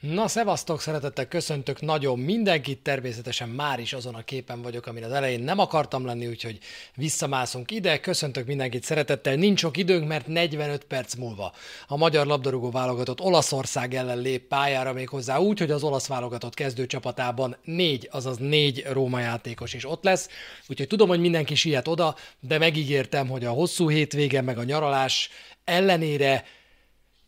Na, szevasztok, szeretettel köszöntök nagyon mindenkit, természetesen már is azon a képen vagyok, amin az elején nem akartam lenni, úgyhogy visszamászunk ide, köszöntök mindenkit szeretettel, nincs sok időnk, mert 45 perc múlva a magyar labdarúgó válogatott Olaszország ellen lép pályára még úgy, hogy az olasz válogatott kezdőcsapatában négy, azaz négy Róma játékos is ott lesz, úgyhogy tudom, hogy mindenki siet oda, de megígértem, hogy a hosszú hétvége meg a nyaralás ellenére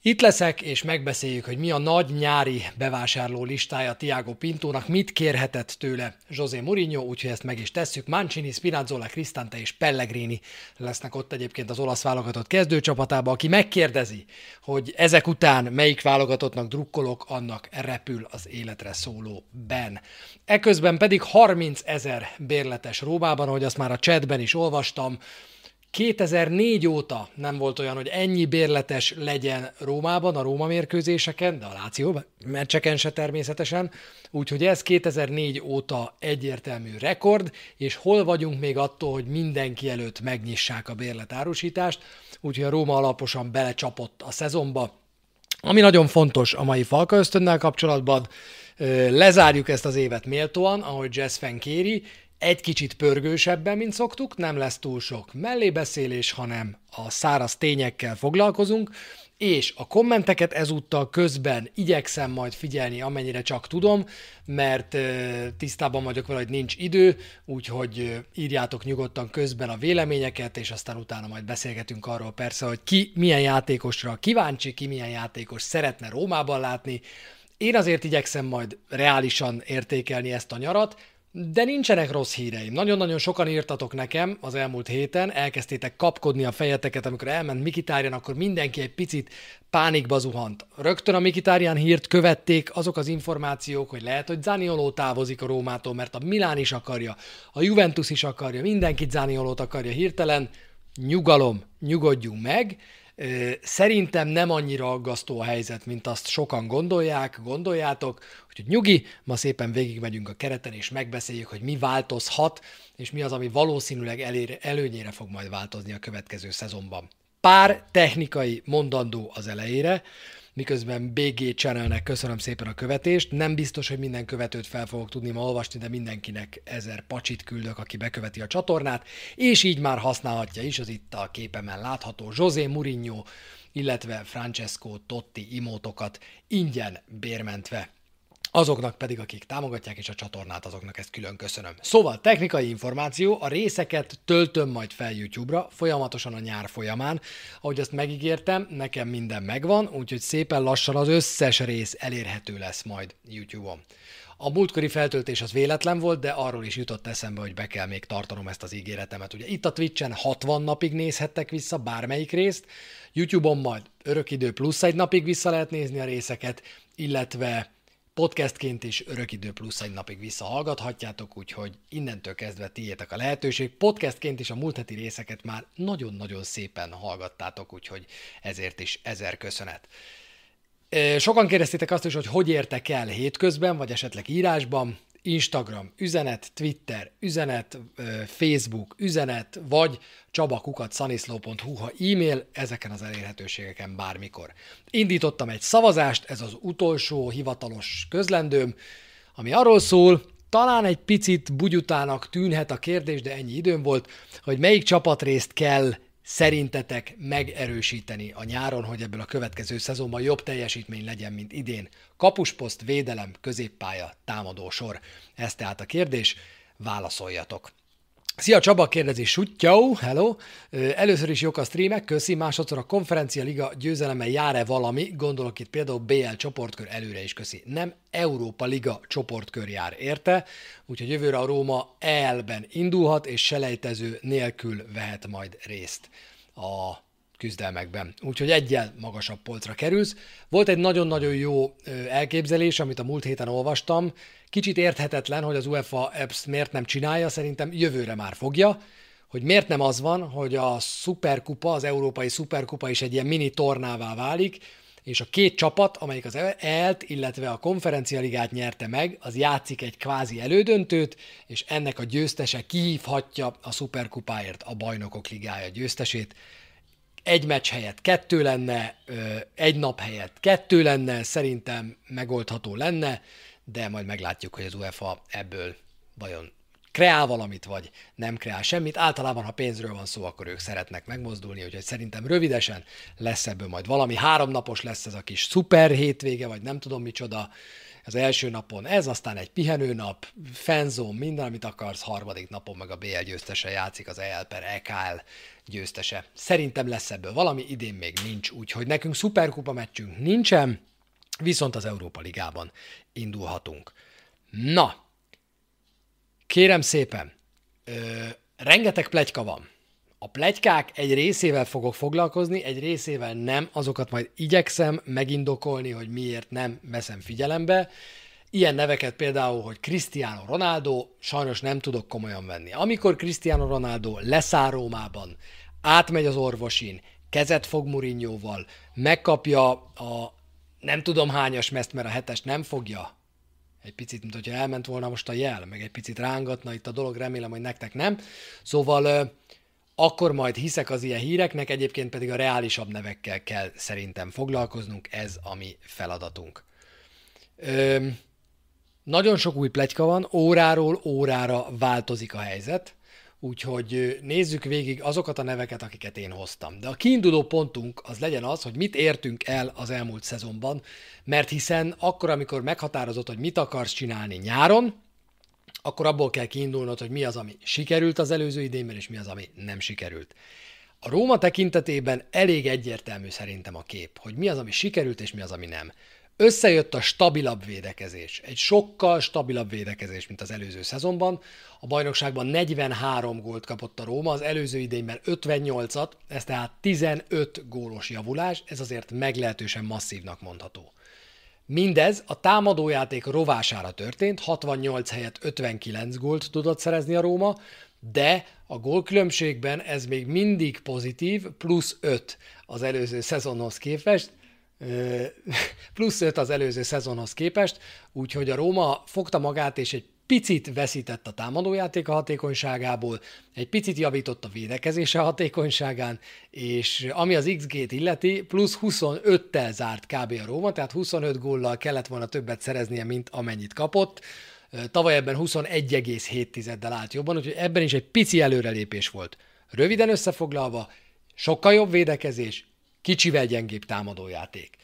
itt leszek, és megbeszéljük, hogy mi a nagy nyári bevásárló listája Tiago Pintónak, mit kérhetett tőle José Mourinho, úgyhogy ezt meg is tesszük. Mancini, Spinazzola, Cristante és Pellegrini lesznek ott egyébként az olasz válogatott kezdőcsapatában, aki megkérdezi, hogy ezek után melyik válogatottnak drukkolok, annak repül az életre szóló Ben. Eközben pedig 30 ezer bérletes Rómában, ahogy azt már a chatben is olvastam, 2004 óta nem volt olyan, hogy ennyi bérletes legyen Rómában, a Róma mérkőzéseken, de a Láció meccseken se természetesen, úgyhogy ez 2004 óta egyértelmű rekord, és hol vagyunk még attól, hogy mindenki előtt megnyissák a bérletárusítást, úgyhogy a Róma alaposan belecsapott a szezonba, ami nagyon fontos a mai Falka ösztönnel kapcsolatban, lezárjuk ezt az évet méltóan, ahogy Jazz Fan kéri, egy kicsit pörgősebben, mint szoktuk, nem lesz túl sok mellébeszélés, hanem a száraz tényekkel foglalkozunk, és a kommenteket ezúttal közben igyekszem majd figyelni, amennyire csak tudom, mert tisztában vagyok vele, hogy nincs idő, úgyhogy írjátok nyugodtan közben a véleményeket, és aztán utána majd beszélgetünk arról persze, hogy ki milyen játékosra kíváncsi, ki milyen játékos szeretne Rómában látni. Én azért igyekszem majd reálisan értékelni ezt a nyarat, de nincsenek rossz híreim. Nagyon-nagyon sokan írtatok nekem az elmúlt héten, elkezdtétek kapkodni a fejeteket, amikor elment Mikitárjan, akkor mindenki egy picit pánikba zuhant. Rögtön a Mikitárján hírt követték azok az információk, hogy lehet, hogy Zanioló távozik a Rómától, mert a Milán is akarja, a Juventus is akarja, mindenki Zaniolót akarja hirtelen. Nyugalom, nyugodjunk meg. Szerintem nem annyira aggasztó a helyzet, mint azt sokan gondolják, gondoljátok, úgyhogy nyugi, ma szépen végigmegyünk a kereten, és megbeszéljük, hogy mi változhat, és mi az, ami valószínűleg elér, előnyére fog majd változni a következő szezonban. Pár technikai mondandó az elejére, miközben BG Channelnek köszönöm szépen a követést. Nem biztos, hogy minden követőt fel fogok tudni ma olvasni, de mindenkinek ezer pacsit küldök, aki beköveti a csatornát, és így már használhatja is az itt a képemen látható José Mourinho, illetve Francesco Totti imótokat ingyen bérmentve azoknak pedig, akik támogatják és a csatornát, azoknak ezt külön köszönöm. Szóval technikai információ, a részeket töltöm majd fel YouTube-ra, folyamatosan a nyár folyamán. Ahogy azt megígértem, nekem minden megvan, úgyhogy szépen lassan az összes rész elérhető lesz majd YouTube-on. A múltkori feltöltés az véletlen volt, de arról is jutott eszembe, hogy be kell még tartanom ezt az ígéretemet. Ugye itt a Twitch-en 60 napig nézhettek vissza bármelyik részt, YouTube-on majd örökidő plusz egy napig vissza lehet nézni a részeket, illetve podcastként is örökidő plusz egy napig visszahallgathatjátok, úgyhogy innentől kezdve tiétek a lehetőség. Podcastként is a múlt heti részeket már nagyon-nagyon szépen hallgattátok, úgyhogy ezért is ezer köszönet. Sokan kérdeztétek azt is, hogy hogy értek el hétközben, vagy esetleg írásban. Instagram üzenet, Twitter üzenet, Facebook üzenet, vagy csabakukat.szaniszló.hu, ha e-mail, ezeken az elérhetőségeken bármikor. Indítottam egy szavazást, ez az utolsó hivatalos közlendőm, ami arról szól, talán egy picit bugyutának tűnhet a kérdés, de ennyi időm volt, hogy melyik csapatrészt kell szerintetek megerősíteni a nyáron, hogy ebből a következő szezonban jobb teljesítmény legyen, mint idén? Kapusposzt, védelem, középpálya, támadó sor. Ez tehát a kérdés, válaszoljatok. Szia Csaba, kérdezi Suttyau, hello! Először is jók a streamek, köszi, másodszor a konferencia liga győzelemmel jár-e valami, gondolok itt például BL csoportkör előre is köszi. Nem Európa liga csoportkör jár érte, úgyhogy jövőre a Róma elben indulhat, és selejtező nélkül vehet majd részt a küzdelmekben. Úgyhogy egyel magasabb polcra kerülsz. Volt egy nagyon-nagyon jó elképzelés, amit a múlt héten olvastam. Kicsit érthetetlen, hogy az UEFA Apps miért nem csinálja, szerintem jövőre már fogja, hogy miért nem az van, hogy a szuperkupa, az európai szuperkupa is egy ilyen mini tornává válik, és a két csapat, amelyik az ELT, illetve a konferencialigát nyerte meg, az játszik egy kvázi elődöntőt, és ennek a győztese kihívhatja a szuperkupáért a bajnokok ligája győztesét egy meccs helyett kettő lenne, egy nap helyett kettő lenne, szerintem megoldható lenne, de majd meglátjuk, hogy az UEFA ebből vajon kreál valamit, vagy nem kreál semmit. Általában, ha pénzről van szó, akkor ők szeretnek megmozdulni, úgyhogy szerintem rövidesen lesz ebből majd valami. Háromnapos lesz ez a kis szuper hétvége, vagy nem tudom micsoda. Az első napon ez, aztán egy pihenőnap, fenzón, minden, amit akarsz, harmadik napon meg a BL győztese játszik, az EL per EKL győztese. Szerintem lesz ebből valami, idén még nincs, úgyhogy nekünk szuperkupa meccsünk nincsen, viszont az Európa Ligában indulhatunk. Na, Kérem szépen, ö, rengeteg plegyka van. A plegykák egy részével fogok foglalkozni, egy részével nem, azokat majd igyekszem megindokolni, hogy miért nem veszem figyelembe. Ilyen neveket például, hogy Cristiano Ronaldo, sajnos nem tudok komolyan venni. Amikor Cristiano Ronaldo leszáll Rómában, átmegy az orvosin, kezet fog Murinyóval, megkapja a nem tudom hányas meszt, mert a hetest nem fogja, egy picit, mint hogyha elment volna most a jel, meg egy picit rángatna itt a dolog, remélem, hogy nektek nem. Szóval akkor majd hiszek az ilyen híreknek, egyébként pedig a reálisabb nevekkel kell szerintem foglalkoznunk, ez a mi feladatunk. Ö, nagyon sok új pletyka van, óráról órára változik a helyzet. Úgyhogy nézzük végig azokat a neveket, akiket én hoztam. De a kiinduló pontunk az legyen az, hogy mit értünk el az elmúlt szezonban, mert hiszen akkor, amikor meghatározott, hogy mit akarsz csinálni nyáron, akkor abból kell kiindulnod, hogy mi az, ami sikerült az előző idénben, és mi az, ami nem sikerült. A Róma tekintetében elég egyértelmű szerintem a kép, hogy mi az, ami sikerült, és mi az, ami nem. Összejött a stabilabb védekezés, egy sokkal stabilabb védekezés, mint az előző szezonban. A bajnokságban 43 gólt kapott a Róma, az előző idényben 58-at, ez tehát 15 gólos javulás, ez azért meglehetősen masszívnak mondható. Mindez a támadójáték rovására történt, 68 helyett 59 gólt tudott szerezni a Róma, de a gólkülönbségben ez még mindig pozitív, plusz 5 az előző szezonhoz képest, plusz 5 az előző szezonhoz képest, úgyhogy a Róma fogta magát, és egy picit veszített a támadójáték a hatékonyságából, egy picit javított a védekezése hatékonyságán, és ami az XG-t illeti, plusz 25-tel zárt kb. a Róma, tehát 25 góllal kellett volna többet szereznie, mint amennyit kapott. Tavaly ebben 21,7-del állt jobban, úgyhogy ebben is egy pici előrelépés volt. Röviden összefoglalva, sokkal jobb védekezés, kicsivel gyengébb támadójáték.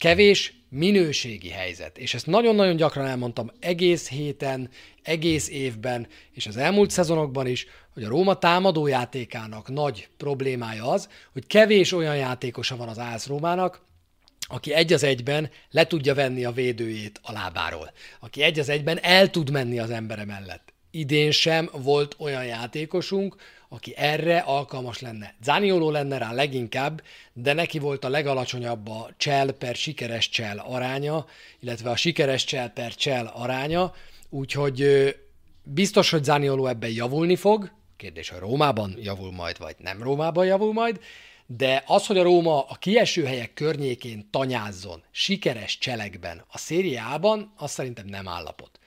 Kevés minőségi helyzet, és ezt nagyon-nagyon gyakran elmondtam egész héten, egész évben, és az elmúlt szezonokban is, hogy a Róma támadójátékának nagy problémája az, hogy kevés olyan játékosa van az Ász Rómának, aki egy az egyben le tudja venni a védőjét a lábáról, aki egy az egyben el tud menni az embere mellett. Idén sem volt olyan játékosunk, aki erre alkalmas lenne. Zanioló lenne rá leginkább, de neki volt a legalacsonyabb a csel per sikeres csel aránya, illetve a sikeres csel per csel aránya, úgyhogy biztos, hogy Zanioló ebben javulni fog, kérdés, hogy Rómában javul majd, vagy nem Rómában javul majd, de az, hogy a Róma a kieső helyek környékén tanyázzon sikeres cselekben a szériában, az szerintem nem állapot.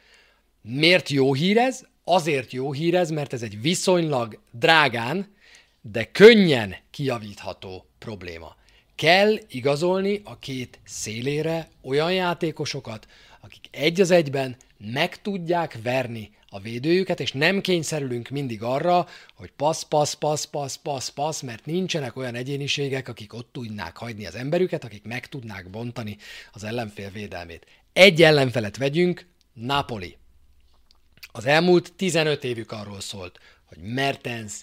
Miért jó hír ez? Azért jó hír ez, mert ez egy viszonylag drágán, de könnyen kijavítható probléma. Kell igazolni a két szélére olyan játékosokat, akik egy az egyben meg tudják verni a védőjüket, és nem kényszerülünk mindig arra, hogy passz, passz, passz, passz, passz, passz, mert nincsenek olyan egyéniségek, akik ott tudnák hagyni az emberüket, akik meg tudnák bontani az ellenfél védelmét. Egy ellenfelet vegyünk, Napoli. Az elmúlt 15 évük arról szólt, hogy Mertens,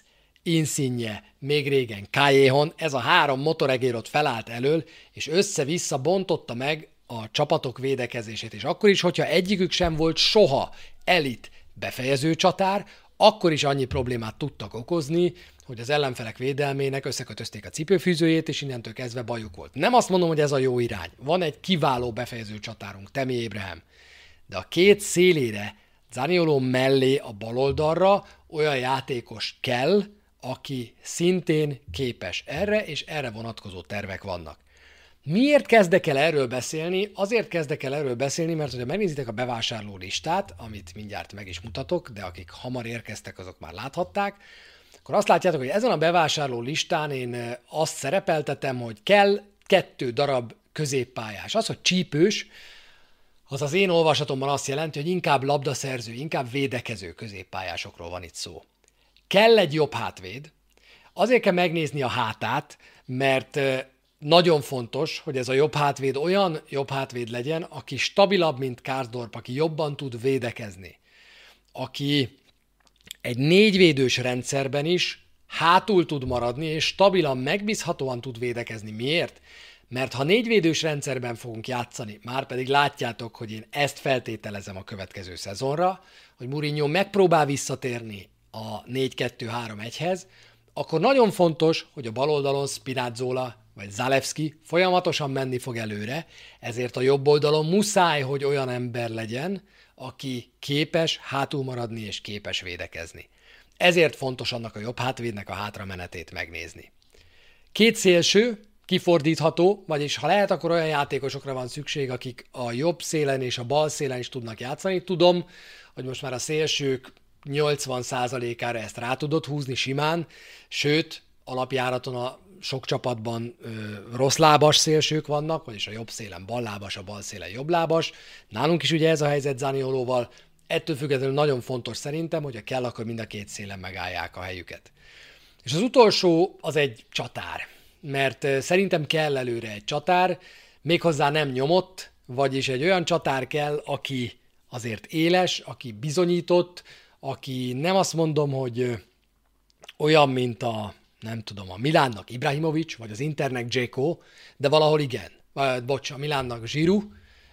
Insigne, még régen Kájéhon, ez a három motoregér ott felállt elől, és össze-vissza bontotta meg a csapatok védekezését. És akkor is, hogyha egyikük sem volt soha elit befejező csatár, akkor is annyi problémát tudtak okozni, hogy az ellenfelek védelmének összekötözték a cipőfűzőjét, és innentől kezdve bajuk volt. Nem azt mondom, hogy ez a jó irány. Van egy kiváló befejező csatárunk, Temi Ébrahim. De a két szélére Zanioló mellé a baloldalra olyan játékos kell, aki szintén képes erre, és erre vonatkozó tervek vannak. Miért kezdek el erről beszélni? Azért kezdek el erről beszélni, mert ha megnézitek a bevásárló listát, amit mindjárt meg is mutatok, de akik hamar érkeztek, azok már láthatták, akkor azt látjátok, hogy ezen a bevásárló listán én azt szerepeltetem, hogy kell kettő darab középpályás. Az, hogy csípős, az az én olvasatomban azt jelenti, hogy inkább labdaszerző, inkább védekező középpályásokról van itt szó. Kell egy jobb hátvéd, azért kell megnézni a hátát, mert nagyon fontos, hogy ez a jobb hátvéd olyan jobb hátvéd legyen, aki stabilabb, mint Kárdorp, aki jobban tud védekezni, aki egy négyvédős rendszerben is hátul tud maradni, és stabilan, megbízhatóan tud védekezni. Miért? Mert ha négyvédős rendszerben fogunk játszani, már pedig látjátok, hogy én ezt feltételezem a következő szezonra, hogy Mourinho megpróbál visszatérni a 4-2-3-1-hez, akkor nagyon fontos, hogy a bal oldalon Spinazzola vagy Zalewski folyamatosan menni fog előre, ezért a jobb oldalon muszáj, hogy olyan ember legyen, aki képes hátul maradni és képes védekezni. Ezért fontos annak a jobb hátvédnek a hátramenetét megnézni. Két szélső, kifordítható, vagyis ha lehet, akkor olyan játékosokra van szükség, akik a jobb szélen és a bal szélen is tudnak játszani. Tudom, hogy most már a szélsők 80%-ára ezt rá tudod húzni simán, sőt, alapjáraton a sok csapatban ö, rossz lábas szélsők vannak, vagyis a jobb szélen bal lábas, a bal szélen jobb lábas. Nálunk is ugye ez a helyzet Zaniolóval. Ettől függetlenül nagyon fontos szerintem, hogy a kell, akkor mind a két szélen megállják a helyüket. És az utolsó az egy csatár, mert szerintem kell előre egy csatár, méghozzá nem nyomott, vagyis egy olyan csatár kell, aki azért éles, aki bizonyított, aki nem azt mondom, hogy olyan, mint a nem tudom, a Milánnak Ibrahimovic, vagy az Internek Dzeko, de valahol igen. Vagy, bocs, a Milánnak Zsiru,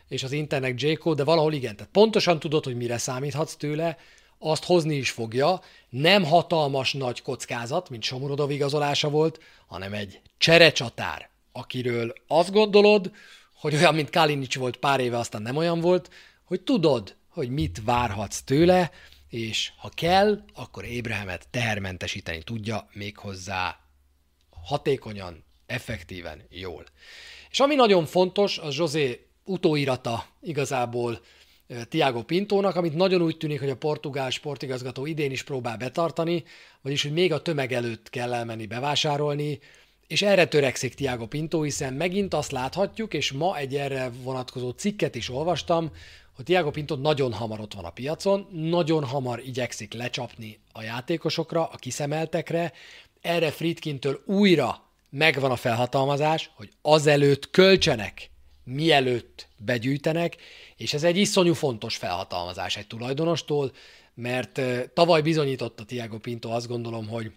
és az Internek Dzeko, de valahol igen. Tehát pontosan tudod, hogy mire számíthatsz tőle, azt hozni is fogja, nem hatalmas nagy kockázat, mint Somurodov igazolása volt, hanem egy cserecsatár, akiről azt gondolod, hogy olyan, mint Kalinic volt pár éve, aztán nem olyan volt, hogy tudod, hogy mit várhatsz tőle, és ha kell, akkor Ébrehemet tehermentesíteni tudja méghozzá hatékonyan, effektíven, jól. És ami nagyon fontos, az José utóirata igazából Tiago Pintónak, amit nagyon úgy tűnik, hogy a portugál sportigazgató idén is próbál betartani, vagyis hogy még a tömeg előtt kell elmenni bevásárolni, és erre törekszik Tiago Pinto, hiszen megint azt láthatjuk, és ma egy erre vonatkozó cikket is olvastam, hogy Tiago Pinto nagyon hamar ott van a piacon, nagyon hamar igyekszik lecsapni a játékosokra, a kiszemeltekre, erre Friedkintől újra megvan a felhatalmazás, hogy azelőtt költsenek, mielőtt begyűjtenek, és ez egy iszonyú fontos felhatalmazás egy tulajdonostól, mert tavaly bizonyította Tiago Pinto azt gondolom, hogy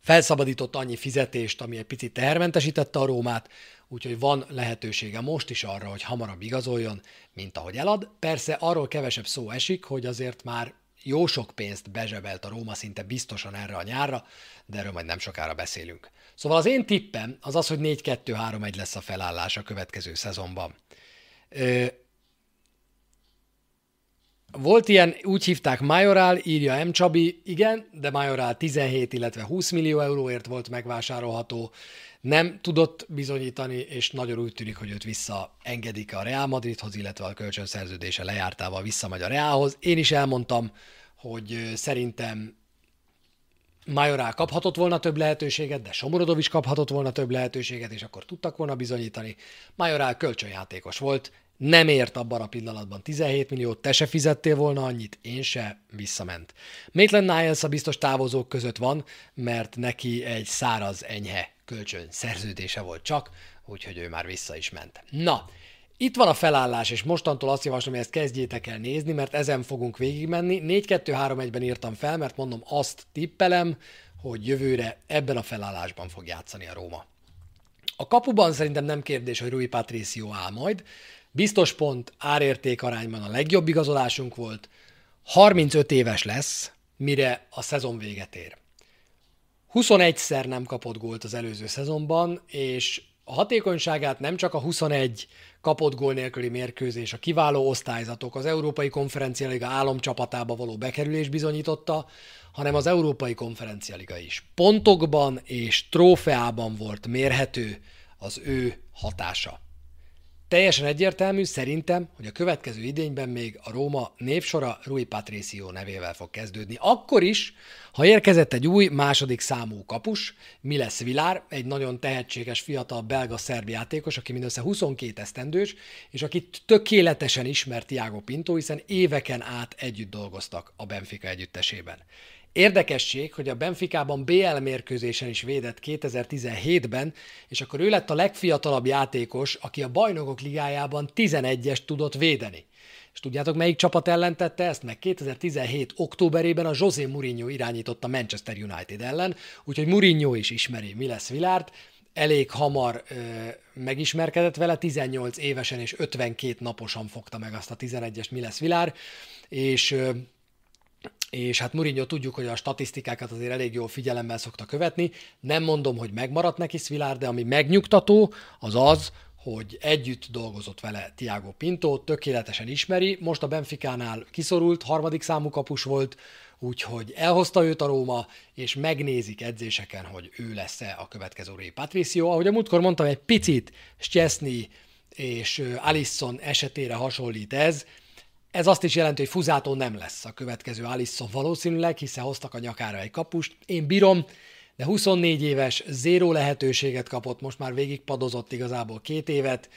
felszabadított annyi fizetést, ami egy picit tehermentesítette a Rómát, úgyhogy van lehetősége most is arra, hogy hamarabb igazoljon, mint ahogy elad. Persze arról kevesebb szó esik, hogy azért már jó sok pénzt bezsebelt a Róma szinte biztosan erre a nyárra, de erről majd nem sokára beszélünk. Szóval az én tippem az az, hogy 4-2-3-1 lesz a felállás a következő szezonban. Volt ilyen, úgy hívták Majorál, írja M. Csabi, igen, de Majorál 17, illetve 20 millió euróért volt megvásárolható, nem tudott bizonyítani, és nagyon úgy tűnik, hogy őt visszaengedik a Real Madridhoz, illetve a kölcsönszerződése lejártával visszamegy a Realhoz. Én is elmondtam, hogy szerintem Majorál kaphatott volna több lehetőséget, de Somorodov is kaphatott volna több lehetőséget, és akkor tudtak volna bizonyítani. Majorál kölcsönjátékos volt, nem ért abban a pillanatban 17 milliót, te se fizettél volna annyit, én se, visszament. Maitland Niles a biztos távozók között van, mert neki egy száraz, enyhe kölcsön szerződése volt csak, úgyhogy ő már vissza is ment. Na, itt van a felállás, és mostantól azt javaslom, hogy ezt kezdjétek el nézni, mert ezen fogunk végigmenni. 4-2-3-1-ben írtam fel, mert mondom, azt tippelem, hogy jövőre ebben a felállásban fog játszani a Róma. A kapuban szerintem nem kérdés, hogy Rui Patricio áll majd, Biztos pont árérték arányban a legjobb igazolásunk volt. 35 éves lesz, mire a szezon véget ér. 21-szer nem kapott gólt az előző szezonban, és a hatékonyságát nem csak a 21 kapott gól nélküli mérkőzés, a kiváló osztályzatok, az Európai Konferencia Liga álomcsapatába való bekerülés bizonyította, hanem az Európai Konferencia Liga is. Pontokban és trófeában volt mérhető az ő hatása. Teljesen egyértelmű szerintem, hogy a következő idényben még a Róma névsora Rui Patricio nevével fog kezdődni. Akkor is, ha érkezett egy új második számú kapus, mi lesz Vilár, egy nagyon tehetséges fiatal belga-szerb játékos, aki mindössze 22 esztendős, és akit tökéletesen ismert Tiago Pinto, hiszen éveken át együtt dolgoztak a Benfica együttesében. Érdekesség, hogy a Benficában BL mérkőzésen is védett 2017-ben, és akkor ő lett a legfiatalabb játékos, aki a bajnokok ligájában 11-est tudott védeni. És tudjátok, melyik csapat ellen tette ezt? Meg 2017. októberében a José Mourinho irányította Manchester United ellen, úgyhogy Mourinho is ismeri mi lesz Vilárt, elég hamar ö, megismerkedett vele, 18 évesen és 52 naposan fogta meg azt a 11-es mi lesz Vilár, és ö, és hát Mourinho tudjuk, hogy a statisztikákat azért elég jól figyelemmel szokta követni. Nem mondom, hogy megmaradt neki Szvilár, de ami megnyugtató, az az, hogy együtt dolgozott vele Tiago Pinto, tökéletesen ismeri, most a Benficánál kiszorult, harmadik számú kapus volt, úgyhogy elhozta őt a Róma, és megnézik edzéseken, hogy ő lesz-e a következő Ray Patricio. Ahogy a múltkor mondtam, egy picit Szczesny és Alisson esetére hasonlít ez, ez azt is jelenti, hogy Fuzátó nem lesz a következő Alisson valószínűleg, hiszen hoztak a nyakára egy kapust. Én bírom, de 24 éves, zéró lehetőséget kapott, most már végigpadozott igazából két évet,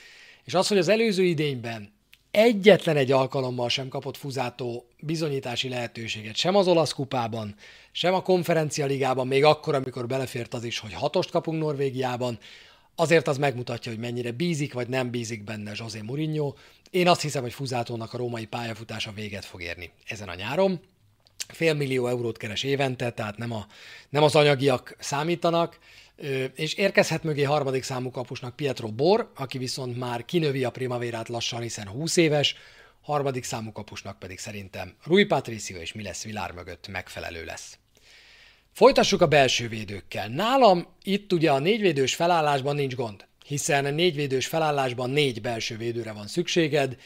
és az, hogy az előző idényben egyetlen egy alkalommal sem kapott Fuzátó bizonyítási lehetőséget, sem az olasz kupában, sem a konferencia ligában, még akkor, amikor belefért az is, hogy hatost kapunk Norvégiában, azért az megmutatja, hogy mennyire bízik vagy nem bízik benne José Mourinho. Én azt hiszem, hogy Fuzátónak a római pályafutása véget fog érni ezen a nyáron. Fél millió eurót keres évente, tehát nem, a, nem az anyagiak számítanak, és érkezhet mögé harmadik számú kapusnak Pietro Bor, aki viszont már kinövi a primavérát lassan, hiszen 20 éves, harmadik számú kapusnak pedig szerintem Rui Patricio és Miles Vilár mögött megfelelő lesz. Folytassuk a belső védőkkel. Nálam itt ugye a négyvédős felállásban nincs gond, hiszen a négyvédős felállásban négy belső védőre van szükséged,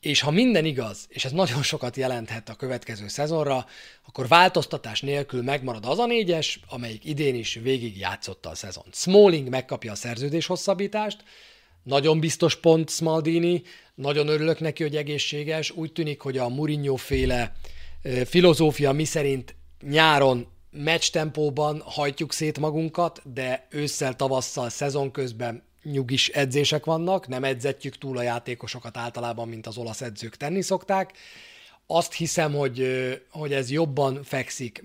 és ha minden igaz, és ez nagyon sokat jelenthet a következő szezonra, akkor változtatás nélkül megmarad az a négyes, amelyik idén is végig játszotta a szezon. Smalling megkapja a szerződés hosszabbítást, nagyon biztos pont Smaldini, nagyon örülök neki, hogy egészséges. Úgy tűnik, hogy a Mourinho féle filozófia miszerint nyáron meccs tempóban hajtjuk szét magunkat, de ősszel, tavasszal, szezon közben nyugis edzések vannak, nem edzetjük túl a játékosokat általában, mint az olasz edzők tenni szokták. Azt hiszem, hogy, hogy ez jobban fekszik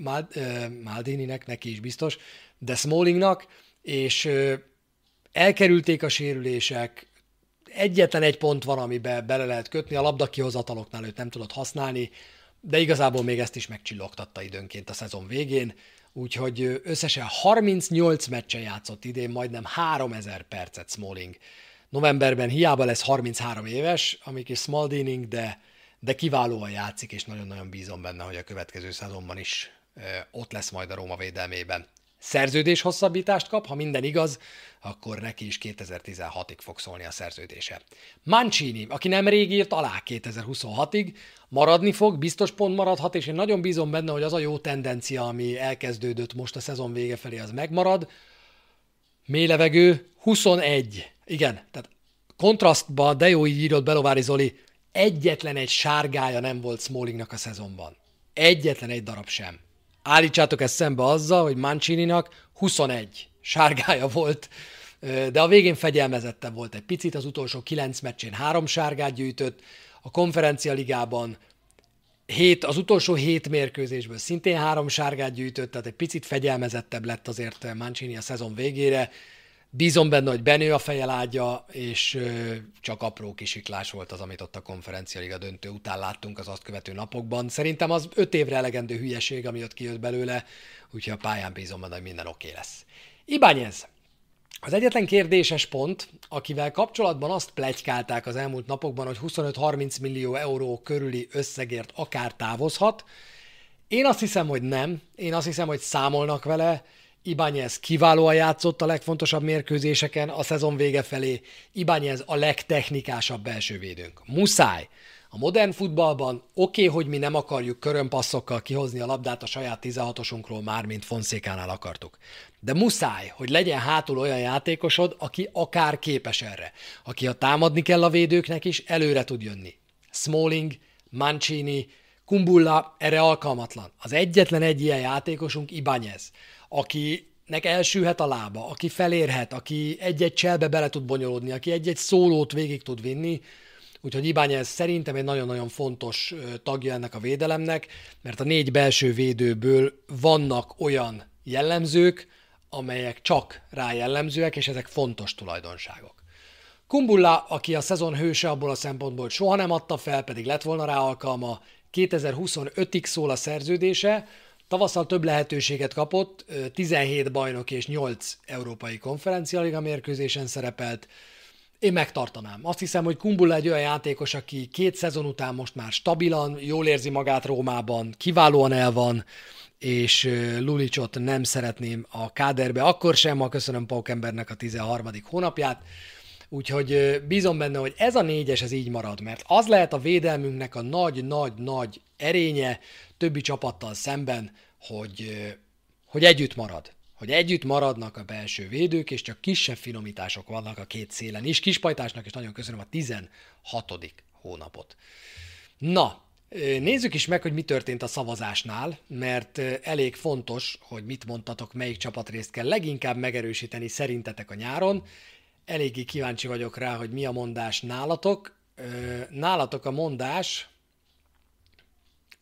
Maldininek, neki is biztos, de Smallingnak, és elkerülték a sérülések, egyetlen egy pont van, amiben bele lehet kötni, a labda kihozataloknál őt nem tudott használni, de igazából még ezt is megcsillogtatta időnként a szezon végén, úgyhogy összesen 38 meccsen játszott idén, majdnem 3000 percet Smalling. Novemberben hiába lesz 33 éves, amik is Smaldining, de, de kiválóan játszik, és nagyon-nagyon bízom benne, hogy a következő szezonban is ott lesz majd a Róma védelmében szerződés hosszabbítást kap, ha minden igaz, akkor neki is 2016-ig fog szólni a szerződése. Mancini, aki nem rég írt alá 2026-ig, maradni fog, biztos pont maradhat, és én nagyon bízom benne, hogy az a jó tendencia, ami elkezdődött most a szezon vége felé, az megmarad. Mély levegő, 21. Igen, tehát kontrasztban, de jó így írott Belovári Zoli, egyetlen egy sárgája nem volt Smallingnak a szezonban. Egyetlen egy darab sem. Állítsátok ezt szembe azzal, hogy Mancini-nak 21 sárgája volt, de a végén fegyelmezettebb volt egy picit, az utolsó 9 meccsén három sárgát gyűjtött, a konferencia ligában hét, az utolsó hét mérkőzésből szintén három sárgát gyűjtött, tehát egy picit fegyelmezettebb lett azért Mancini a szezon végére. Bízom benne, hogy benő a fejelágya, és csak apró kisiklás volt az, amit ott a konferencialiga döntő után láttunk az azt követő napokban. Szerintem az öt évre elegendő hülyeség, ami ott kijött belőle, úgyhogy a pályán bízom benne, hogy minden oké okay lesz. Ibányez. Az egyetlen kérdéses pont, akivel kapcsolatban azt plegykálták az elmúlt napokban, hogy 25-30 millió euró körüli összegért akár távozhat, én azt hiszem, hogy nem. Én azt hiszem, hogy számolnak vele, Ibányez kiválóan játszott a legfontosabb mérkőzéseken a szezon vége felé. Ibányez a legtechnikásabb belső védőnk. Muszáj A modern futballban oké, okay, hogy mi nem akarjuk körönpasszokkal kihozni a labdát a saját 16-osunkról, már mint Fonszékánál akartuk. De muszáj, hogy legyen hátul olyan játékosod, aki akár képes erre. Aki a támadni kell a védőknek is, előre tud jönni. Smalling, Mancini, Kumbulla erre alkalmatlan. Az egyetlen egy ilyen játékosunk Ibányez, akinek elsülhet a lába, aki felérhet, aki egy-egy cselbe bele tud bonyolódni, aki egy-egy szólót végig tud vinni, Úgyhogy Ibányez szerintem egy nagyon-nagyon fontos tagja ennek a védelemnek, mert a négy belső védőből vannak olyan jellemzők, amelyek csak rá jellemzőek, és ezek fontos tulajdonságok. Kumbulla, aki a szezon hőse abból a szempontból, hogy soha nem adta fel, pedig lett volna rá alkalma, 2025-ig szól a szerződése, tavasszal több lehetőséget kapott, 17 bajnok és 8 európai konferencialiga mérkőzésen szerepelt, én megtartanám. Azt hiszem, hogy Kumbula egy olyan játékos, aki két szezon után most már stabilan, jól érzi magát Rómában, kiválóan el van, és Lulicsot nem szeretném a káderbe, akkor sem, ha köszönöm Paukembernek a 13. hónapját. Úgyhogy bízom benne, hogy ez a négyes ez így marad, mert az lehet a védelmünknek a nagy-nagy-nagy erénye többi csapattal szemben, hogy, hogy együtt marad hogy együtt maradnak a belső védők, és csak kisebb finomítások vannak a két szélen is. Kispajtásnak is nagyon köszönöm a 16. hónapot. Na, nézzük is meg, hogy mi történt a szavazásnál, mert elég fontos, hogy mit mondtatok, melyik csapatrészt kell leginkább megerősíteni szerintetek a nyáron. Eléggé kíváncsi vagyok rá, hogy mi a mondás nálatok. Nálatok a mondás,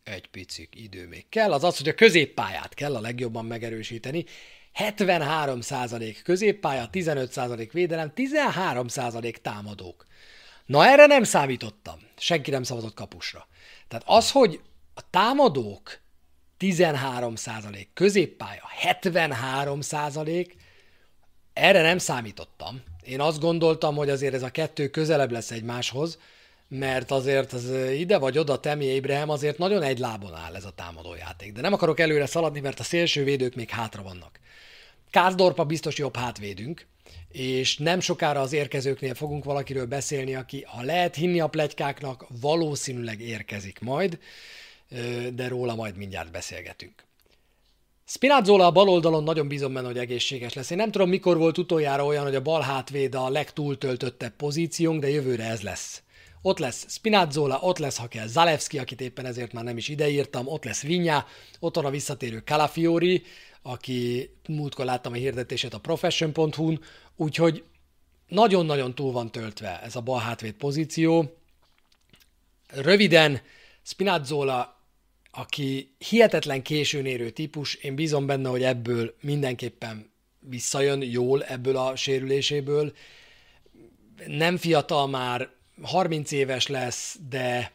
egy picik idő még kell, az az, hogy a középpályát kell a legjobban megerősíteni. 73% középpálya, 15% védelem, 13% támadók. Na erre nem számítottam. Senki nem szavazott kapusra. Tehát az, hogy a támadók 13%, középpálya 73%, erre nem számítottam. Én azt gondoltam, hogy azért ez a kettő közelebb lesz egymáshoz, mert azért az ide vagy oda Temi Abraham azért nagyon egy lábon áll ez a támadójáték. De nem akarok előre szaladni, mert a szélső védők még hátra vannak. Kászdorpa biztos jobb hátvédünk, és nem sokára az érkezőknél fogunk valakiről beszélni, aki, ha lehet hinni a plegykáknak, valószínűleg érkezik majd, de róla majd mindjárt beszélgetünk. Spinazzola a bal oldalon nagyon bízom benne, hogy egészséges lesz. Én nem tudom, mikor volt utoljára olyan, hogy a bal hátvéd a legtúltöltöttebb pozíciónk, de jövőre ez lesz. Ott lesz Spinazzola, ott lesz, ha kell, Zalewski, akit éppen ezért már nem is ideírtam, ott lesz Vinya, ott van a visszatérő Calafiori, aki múltkor láttam a hirdetését a profession.hu-n, úgyhogy nagyon-nagyon túl van töltve ez a bal hátvéd pozíció. Röviden, Spinazzola, aki hihetetlen későn érő típus, én bízom benne, hogy ebből mindenképpen visszajön jól ebből a sérüléséből. Nem fiatal már, 30 éves lesz, de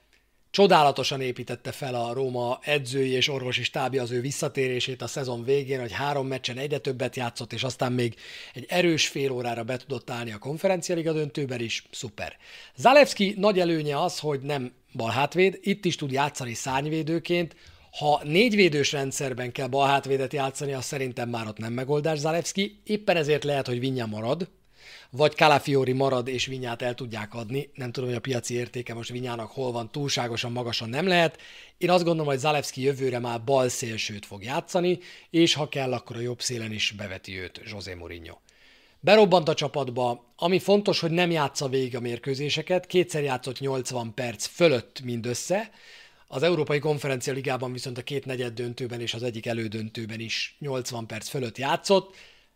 Csodálatosan építette fel a Róma edzői és orvosi stábja az ő visszatérését a szezon végén, hogy három meccsen egyre többet játszott, és aztán még egy erős fél órára be tudott állni a konferencialiga döntőben is, szuper. Zalewski nagy előnye az, hogy nem balhátvéd, itt is tud játszani szárnyvédőként, ha négyvédős rendszerben kell balhátvédet játszani, az szerintem már ott nem megoldás Zalewski, éppen ezért lehet, hogy Vinya marad, vagy Calafiori marad és Vinyát el tudják adni. Nem tudom, hogy a piaci értéke most Vinyának hol van, túlságosan magasan nem lehet. Én azt gondolom, hogy Zalewski jövőre már bal szélsőt fog játszani, és ha kell, akkor a jobb szélen is beveti őt José Mourinho. Berobbant a csapatba, ami fontos, hogy nem játsza végig a mérkőzéseket, kétszer játszott 80 perc fölött mindössze, az Európai Konferencia Ligában viszont a két negyed döntőben és az egyik elődöntőben is 80 perc fölött játszott,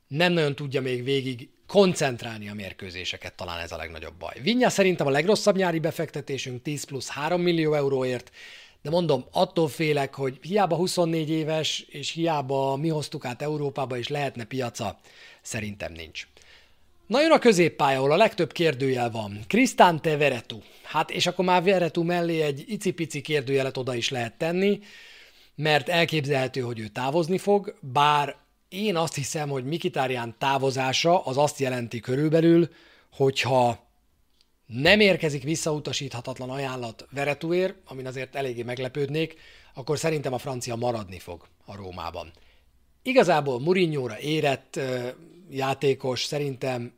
nem nagyon tudja még végig koncentrálni a mérkőzéseket, talán ez a legnagyobb baj. Vinja szerintem a legrosszabb nyári befektetésünk 10 plusz 3 millió euróért, de mondom, attól félek, hogy hiába 24 éves, és hiába mi hoztuk át Európába, és lehetne piaca, szerintem nincs. Na jön a középpálya, ahol a legtöbb kérdőjel van. Cristante Veretu. Hát és akkor már Veretu mellé egy icipici kérdőjelet oda is lehet tenni, mert elképzelhető, hogy ő távozni fog, bár én azt hiszem, hogy Mikitárián távozása az azt jelenti körülbelül, hogyha nem érkezik visszautasíthatatlan ajánlat Veretuér, amin azért eléggé meglepődnék, akkor szerintem a francia maradni fog a Rómában. Igazából Murinyóra érett játékos, szerintem,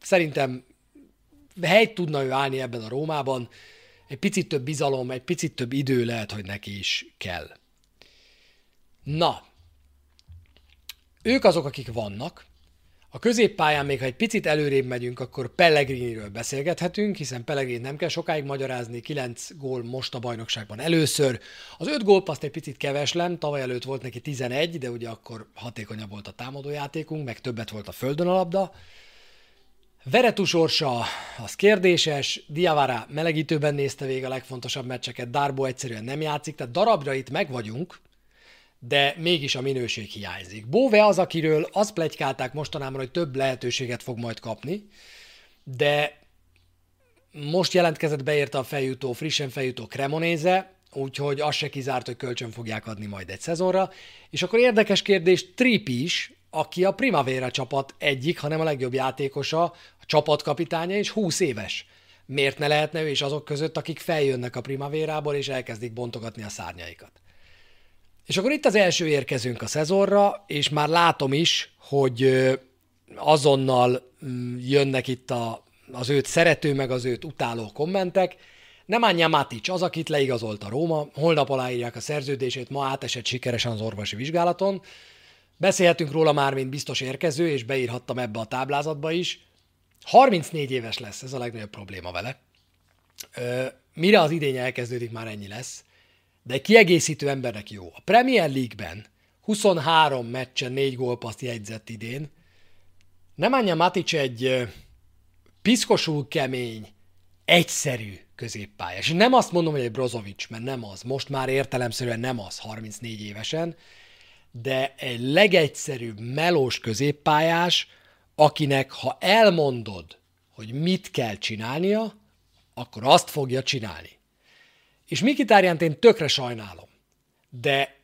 szerintem helyt tudna ő állni ebben a Rómában, egy picit több bizalom, egy picit több idő lehet, hogy neki is kell. Na, ők azok, akik vannak. A középpályán még, ha egy picit előrébb megyünk, akkor Pellegriniről beszélgethetünk, hiszen Pellegrini nem kell sokáig magyarázni, 9 gól most a bajnokságban először. Az 5 gólpaszt egy picit keveslem, tavaly előtt volt neki 11, de ugye akkor hatékonyabb volt a támadójátékunk, meg többet volt a földön a labda. Veretu sorsa az kérdéses, Diavara melegítőben nézte végig a legfontosabb meccseket, Darbo egyszerűen nem játszik, tehát darabra itt meg vagyunk, de mégis a minőség hiányzik. Bóve az, akiről azt plegykálták mostanában, hogy több lehetőséget fog majd kapni, de most jelentkezett beérte a feljutó, frissen feljutó Cremonéze, úgyhogy az se kizárt, hogy kölcsön fogják adni majd egy szezonra. És akkor érdekes kérdés, Tripi is, aki a Primavera csapat egyik, hanem a legjobb játékosa, a csapatkapitánya, és 20 éves. Miért ne lehetne ő is azok között, akik feljönnek a Primavérából, és elkezdik bontogatni a szárnyaikat? És akkor itt az első érkezünk a szezonra, és már látom is, hogy azonnal mm, jönnek itt a, az őt szerető, meg az őt utáló kommentek. Nem Anya Matic, az, akit leigazolt a Róma, holnap aláírják a szerződését, ma átesett sikeresen az orvosi vizsgálaton. Beszélhetünk róla már, mint biztos érkező, és beírhattam ebbe a táblázatba is. 34 éves lesz, ez a legnagyobb probléma vele. Mire az idény elkezdődik, már ennyi lesz de kiegészítő embernek jó. A Premier League-ben 23 meccsen 4 gólpaszt jegyzett idén. Nem Anya Matic egy piszkosul kemény, egyszerű középpályás. Nem azt mondom, hogy egy Brozovic, mert nem az. Most már értelemszerűen nem az, 34 évesen, de egy legegyszerűbb melós középpályás, akinek ha elmondod, hogy mit kell csinálnia, akkor azt fogja csinálni. És Mikitárjánt én tökre sajnálom. De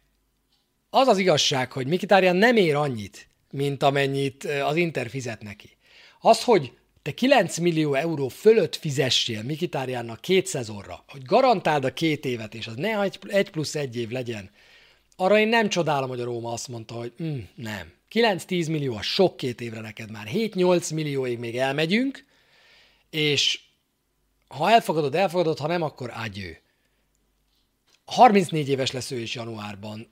az az igazság, hogy Mikitárján nem ér annyit, mint amennyit az Inter fizet neki. Az, hogy te 9 millió euró fölött fizessél Mikitárjának két szezonra, hogy garantáld a két évet, és az ne egy plusz egy év legyen, arra én nem csodálom, hogy a Róma azt mondta, hogy mm, nem. 9-10 millió a sok két évre neked már. 7-8 millióig még elmegyünk, és ha elfogadod, elfogadod, ha nem, akkor ágyő. 34 éves lesz ő is januárban.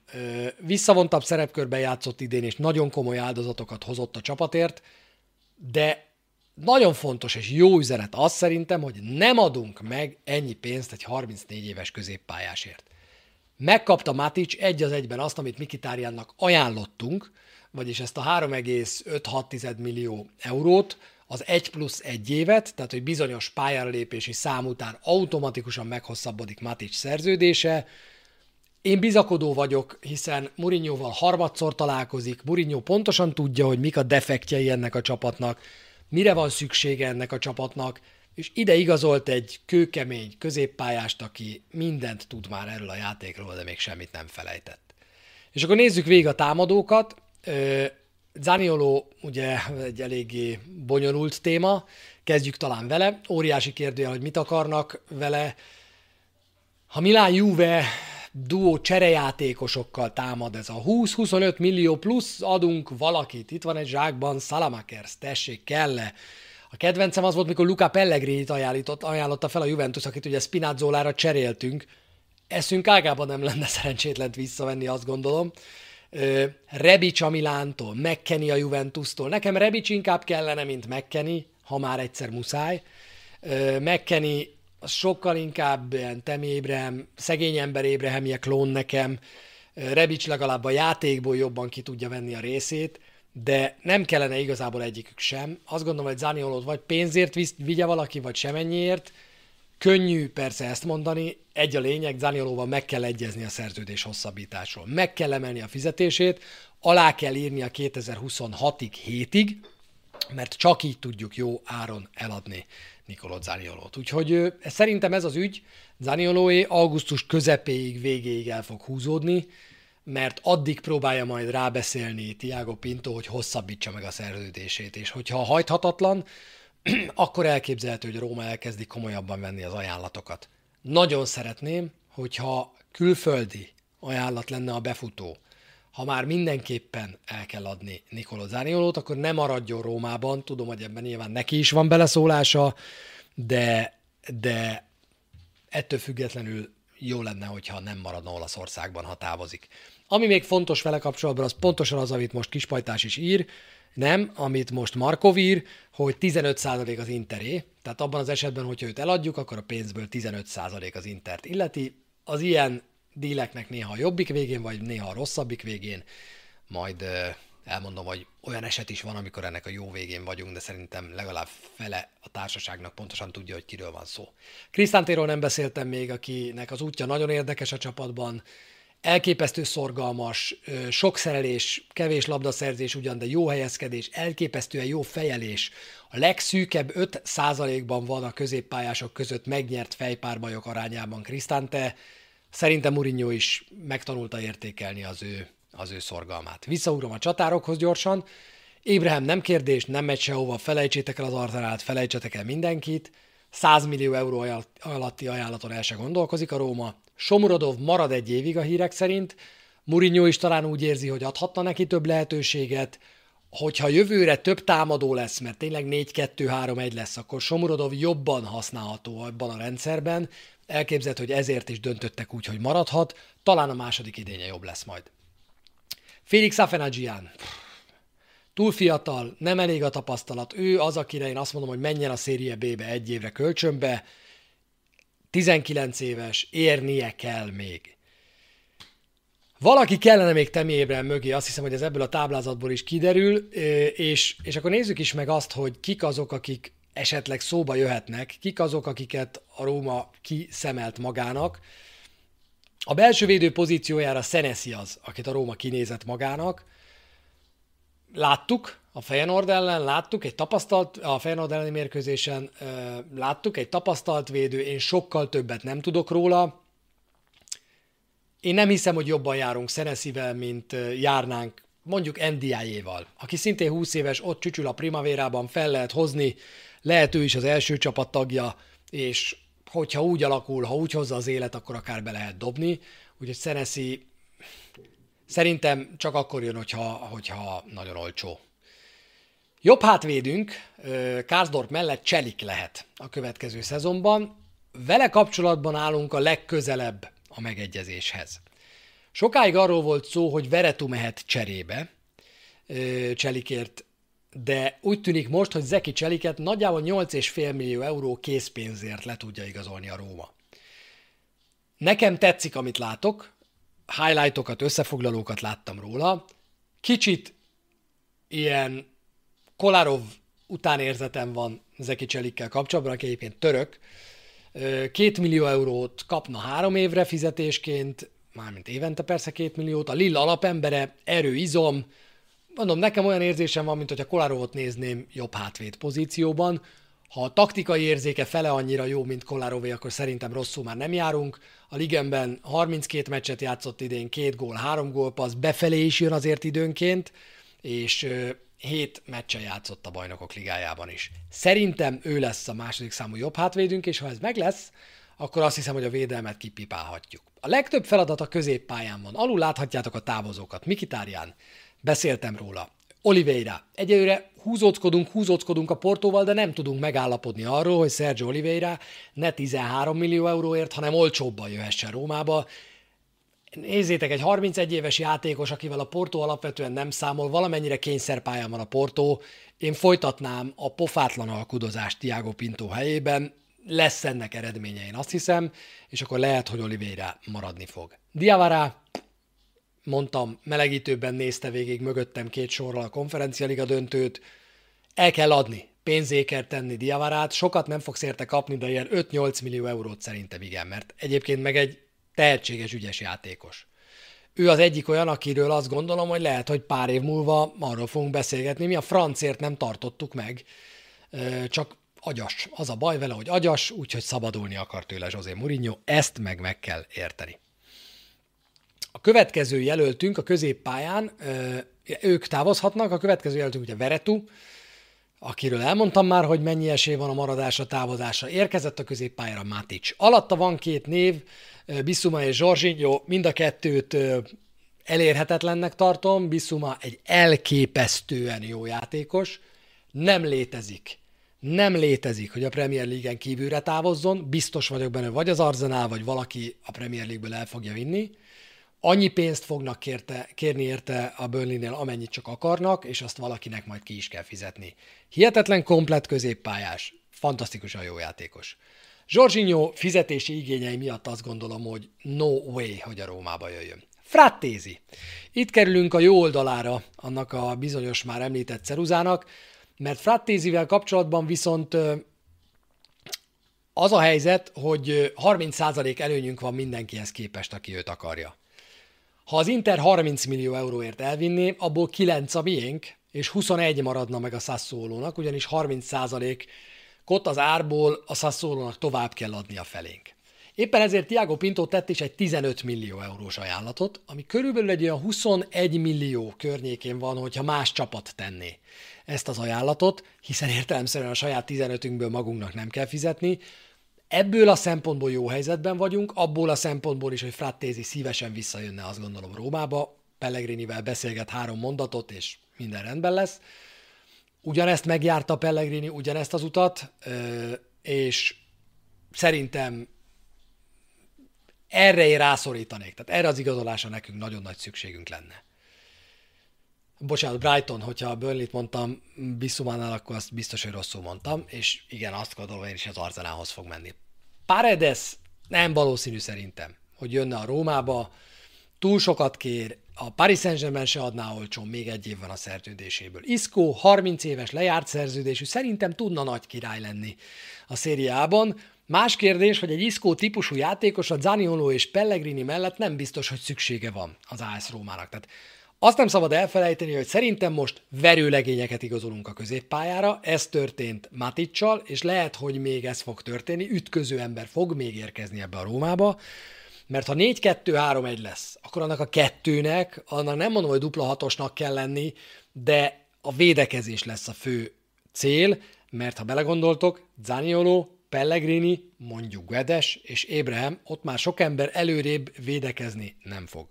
Visszavontabb szerepkörben játszott idén, és nagyon komoly áldozatokat hozott a csapatért, de nagyon fontos és jó üzenet az szerintem, hogy nem adunk meg ennyi pénzt egy 34 éves középpályásért. Megkapta Matic egy az egyben azt, amit Mikitárjánnak ajánlottunk, vagyis ezt a 3,5-6 millió eurót, az 1 plusz 1 évet, tehát hogy bizonyos pályára lépési szám után automatikusan meghosszabbodik Matic szerződése. Én bizakodó vagyok, hiszen Mourinhoval harmadszor találkozik, Mourinho pontosan tudja, hogy mik a defektjei ennek a csapatnak, mire van szüksége ennek a csapatnak, és ide igazolt egy kőkemény középpályást, aki mindent tud már erről a játékról, de még semmit nem felejtett. És akkor nézzük végig a támadókat. Zanioló ugye egy eléggé bonyolult téma, kezdjük talán vele. Óriási kérdője, hogy mit akarnak vele. Ha Milán Juve duó cserejátékosokkal támad ez a 20-25 millió plusz adunk valakit. Itt van egy zsákban Salamakers, tessék, kell? A kedvencem az volt, mikor Luca Pellegrini-t ajánlotta fel a Juventus, akit ugye Spinazzolára cseréltünk. Eszünk ágában nem lenne szerencsétlent visszavenni, azt gondolom. Rebic a Milántól, McKenny a Juventustól. Nekem Rebic inkább kellene, mint McKenny, ha már egyszer muszáj. McKenny az sokkal inkább ilyen Temi Ébrahim, szegény ember Ébrahimje klón nekem. Rebic legalább a játékból jobban ki tudja venni a részét, de nem kellene igazából egyikük sem. Azt gondolom, hogy Zaniolót vagy pénzért vigye valaki, vagy semennyiért, Könnyű persze ezt mondani, egy a lényeg, Zaniolóval meg kell egyezni a szerződés hosszabbításról. Meg kell emelni a fizetését, alá kell írni a 2026-ig, hétig, mert csak így tudjuk jó áron eladni Nikolot Zaniolót. Úgyhogy szerintem ez az ügy, Zaniolóé augusztus közepéig, végéig el fog húzódni, mert addig próbálja majd rábeszélni Tiago Pinto, hogy hosszabbítsa meg a szerződését, és hogyha hajthatatlan, akkor elképzelhető, hogy Róma elkezdi komolyabban venni az ajánlatokat. Nagyon szeretném, hogyha külföldi ajánlat lenne a befutó, ha már mindenképpen el kell adni Nicolò Zaniolót, akkor nem maradjon Rómában, tudom, hogy ebben nyilván neki is van beleszólása, de, de ettől függetlenül jó lenne, hogyha nem maradna Olaszországban, ha távozik. Ami még fontos vele kapcsolatban, az pontosan az, amit most Kispajtás is ír, nem, amit most Markov ír, hogy 15% az interé, tehát abban az esetben, hogyha őt eladjuk, akkor a pénzből 15% az intert illeti. Az ilyen díleknek néha a jobbik végén, vagy néha a rosszabbik végén, majd elmondom, hogy olyan eset is van, amikor ennek a jó végén vagyunk, de szerintem legalább fele a társaságnak pontosan tudja, hogy kiről van szó. Krisztántéról nem beszéltem még, akinek az útja nagyon érdekes a csapatban, elképesztő szorgalmas, sok szerelés, kevés labdaszerzés ugyan, de jó helyezkedés, elképesztően jó fejelés. A legszűkebb 5%-ban van a középpályások között megnyert fejpárbajok arányában Krisztánte. Szerintem Mourinho is megtanulta értékelni az ő, az ő szorgalmát. Visszaugrom a csatárokhoz gyorsan. Ébrehem nem kérdés, nem megy sehova, felejtsétek el az Arzenát, felejtsetek el mindenkit. 100 millió euró alatti ajánlaton el se gondolkozik a Róma. Somurodov marad egy évig a hírek szerint, Mourinho is talán úgy érzi, hogy adhatna neki több lehetőséget, hogyha jövőre több támadó lesz, mert tényleg 4-2-3-1 lesz, akkor Somurodov jobban használható abban a rendszerben, elképzelt, hogy ezért is döntöttek úgy, hogy maradhat, talán a második idénye jobb lesz majd. Félix Afenagian. Túl fiatal, nem elég a tapasztalat. Ő az, akire én azt mondom, hogy menjen a szérie B-be egy évre kölcsönbe, 19 éves, érnie kell még. Valaki kellene még Temi mögé, azt hiszem, hogy ez ebből a táblázatból is kiderül, és, és akkor nézzük is meg azt, hogy kik azok, akik esetleg szóba jöhetnek, kik azok, akiket a Róma kiszemelt magának. A belső védő pozíciójára Szenesi az, akit a Róma kinézett magának. Láttuk, a Feyenoord ellen láttuk egy tapasztalt, a Feyenoord elleni mérkőzésen uh, láttuk egy tapasztalt védő, én sokkal többet nem tudok róla. Én nem hiszem, hogy jobban járunk Szeneszivel, mint járnánk mondjuk NDI-éval, aki szintén 20 éves, ott csücsül a primavérában, fel lehet hozni, lehet ő is az első csapat tagja, és hogyha úgy alakul, ha úgy hozza az élet, akkor akár be lehet dobni. Úgyhogy Szeneszi szerintem csak akkor jön, hogyha, hogyha nagyon olcsó. Jobb hátvédünk Kárzdorp mellett Cselik lehet a következő szezonban. Vele kapcsolatban állunk a legközelebb a megegyezéshez. Sokáig arról volt szó, hogy Veretu mehet cserébe Cselikért, de úgy tűnik most, hogy Zeki Cseliket nagyjából 8,5 millió euró készpénzért le tudja igazolni a Róma. Nekem tetszik, amit látok, highlightokat, összefoglalókat láttam róla. Kicsit ilyen Kolarov utánérzetem van Zeki Cselikkel kapcsolatban, aki egyébként török. Két millió eurót kapna három évre fizetésként, mármint évente persze két milliót, a Lilla alapembere, erő, izom, mondom, nekem olyan érzésem van, mint hogyha Kolarovot nézném jobb hátvéd pozícióban. Ha a taktikai érzéke fele annyira jó, mint Kolarové, akkor szerintem rosszul már nem járunk. A ligemben 32 meccset játszott idén, két gól, három gólpassz, befelé is jön azért időnként, és hét meccse játszott a bajnokok ligájában is. Szerintem ő lesz a második számú jobb hátvédünk, és ha ez meg lesz, akkor azt hiszem, hogy a védelmet kipipálhatjuk. A legtöbb feladat a középpályán van. Alul láthatjátok a távozókat. Mikitárján, beszéltem róla. Oliveira. Egyelőre húzóckodunk, húzóckodunk a Portóval, de nem tudunk megállapodni arról, hogy Sergio Oliveira ne 13 millió euróért, hanem olcsóbban jöhessen Rómába. Nézzétek, egy 31 éves játékos, akivel a Porto alapvetően nem számol, valamennyire kényszerpályán van a Porto, én folytatnám a pofátlan alkudozást Tiago Pinto helyében, lesz ennek eredménye, én azt hiszem, és akkor lehet, hogy Oliveira maradni fog. Diavara, mondtam, melegítőben nézte végig mögöttem két sorral a konferencialiga döntőt, el kell adni, pénzé kell tenni Diavarát, sokat nem fogsz érte kapni, de ilyen 5-8 millió eurót szerintem igen, mert egyébként meg egy tehetséges, ügyes játékos. Ő az egyik olyan, akiről azt gondolom, hogy lehet, hogy pár év múlva arról fogunk beszélgetni. Mi a francért nem tartottuk meg, csak agyas. Az a baj vele, hogy agyas, úgyhogy szabadulni akar tőle José Mourinho. Ezt meg meg kell érteni. A következő jelöltünk a középpályán, ők távozhatnak, a következő jelöltünk ugye Veretu, akiről elmondtam már, hogy mennyi esély van a maradásra, távozásra. Érkezett a középpályára Matic. Alatta van két név, Bisuma és Zsorzsinyó, mind a kettőt elérhetetlennek tartom. Bisuma egy elképesztően jó játékos, nem létezik Nem létezik, hogy a Premier League-en kívülre távozzon, biztos vagyok benne, vagy az Arsenal, vagy valaki a Premier League-ből el fogja vinni. Annyi pénzt fognak kérte, kérni érte a Burnley-nél, amennyit csak akarnak, és azt valakinek majd ki is kell fizetni. Hihetetlen komplet középpályás, fantasztikusan jó játékos. Jorginho fizetési igényei miatt azt gondolom, hogy no way, hogy a Rómába jöjjön. Frattézi. Itt kerülünk a jó oldalára annak a bizonyos már említett ceruzának, mert Frattézivel kapcsolatban viszont az a helyzet, hogy 30% előnyünk van mindenkihez képest, aki őt akarja. Ha az Inter 30 millió euróért elvinné, abból 9 a miénk, és 21 maradna meg a Sassuolónak, ugyanis 30%-ot az árból a Sassuolónak tovább kell adni a felénk. Éppen ezért Tiago Pinto tett is egy 15 millió eurós ajánlatot, ami körülbelül egy olyan 21 millió környékén van, hogyha más csapat tenné ezt az ajánlatot, hiszen értelemszerűen a saját 15-ünkből magunknak nem kell fizetni. Ebből a szempontból jó helyzetben vagyunk, abból a szempontból is, hogy Frattézi szívesen visszajönne, azt gondolom Rómába, Pellegrinivel beszélget három mondatot, és minden rendben lesz. Ugyanezt megjárta Pellegrini, ugyanezt az utat, és szerintem erre én rászorítanék. Tehát erre az igazolásra nekünk nagyon nagy szükségünk lenne. Bocsánat, Brighton, hogyha a Burnley-t mondtam Bissumánál, akkor azt biztos, hogy rosszul mondtam, és igen, azt gondolom, én is az Arzenához fog menni. Paredes nem valószínű szerintem, hogy jönne a Rómába, túl sokat kér, a Paris Saint-Germain se adná olcsón, még egy év a szerződéséből. Isco 30 éves lejárt szerződésű, szerintem tudna nagy király lenni a szériában. Más kérdés, hogy egy Isco típusú játékos a Zaniolo és Pellegrini mellett nem biztos, hogy szüksége van az AS Rómának. Tehát azt nem szabad elfelejteni, hogy szerintem most verőlegényeket igazolunk a középpályára, ez történt Maticsal, és lehet, hogy még ez fog történni, ütköző ember fog még érkezni ebbe a Rómába, mert ha 4-2-3-1 lesz, akkor annak a kettőnek, annak nem mondom, hogy dupla hatosnak kell lenni, de a védekezés lesz a fő cél, mert ha belegondoltok, Zaniolo, Pellegrini, mondjuk Guedes és Ébrahim, ott már sok ember előrébb védekezni nem fog.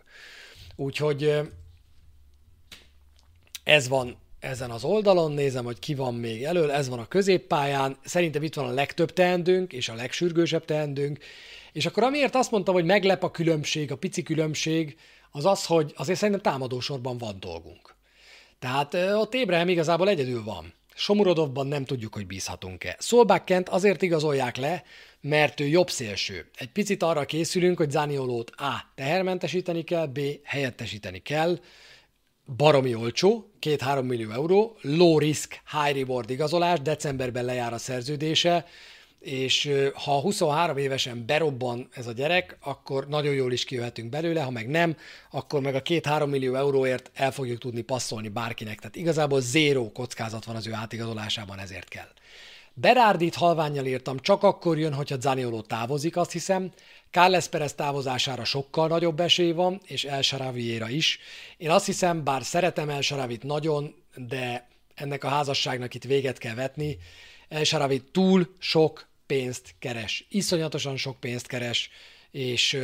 Úgyhogy ez van ezen az oldalon, nézem, hogy ki van még elől, ez van a középpályán, szerintem itt van a legtöbb teendőnk, és a legsürgősebb teendőnk, és akkor amiért azt mondtam, hogy meglep a különbség, a pici különbség, az az, hogy azért szerintem támadósorban van dolgunk. Tehát ott Ébrahim igazából egyedül van. Somurodovban nem tudjuk, hogy bízhatunk-e. Szolbákkent azért igazolják le, mert ő jobb szélső. Egy picit arra készülünk, hogy Zaniolót A. tehermentesíteni kell, B. helyettesíteni kell, baromi olcsó, 2-3 millió euró, low risk, high reward igazolás, decemberben lejár a szerződése, és ha 23 évesen berobban ez a gyerek, akkor nagyon jól is kijöhetünk belőle, ha meg nem, akkor meg a 2-3 millió euróért el fogjuk tudni passzolni bárkinek. Tehát igazából zéró kockázat van az ő átigazolásában, ezért kell. Berárdit halványjal írtam, csak akkor jön, hogyha Zanioló távozik, azt hiszem. Carles Perez távozására sokkal nagyobb esély van, és El Saraviéra is. Én azt hiszem, bár szeretem El Saravit nagyon, de ennek a házasságnak itt véget kell vetni. El Saravi túl sok pénzt keres, iszonyatosan sok pénzt keres, és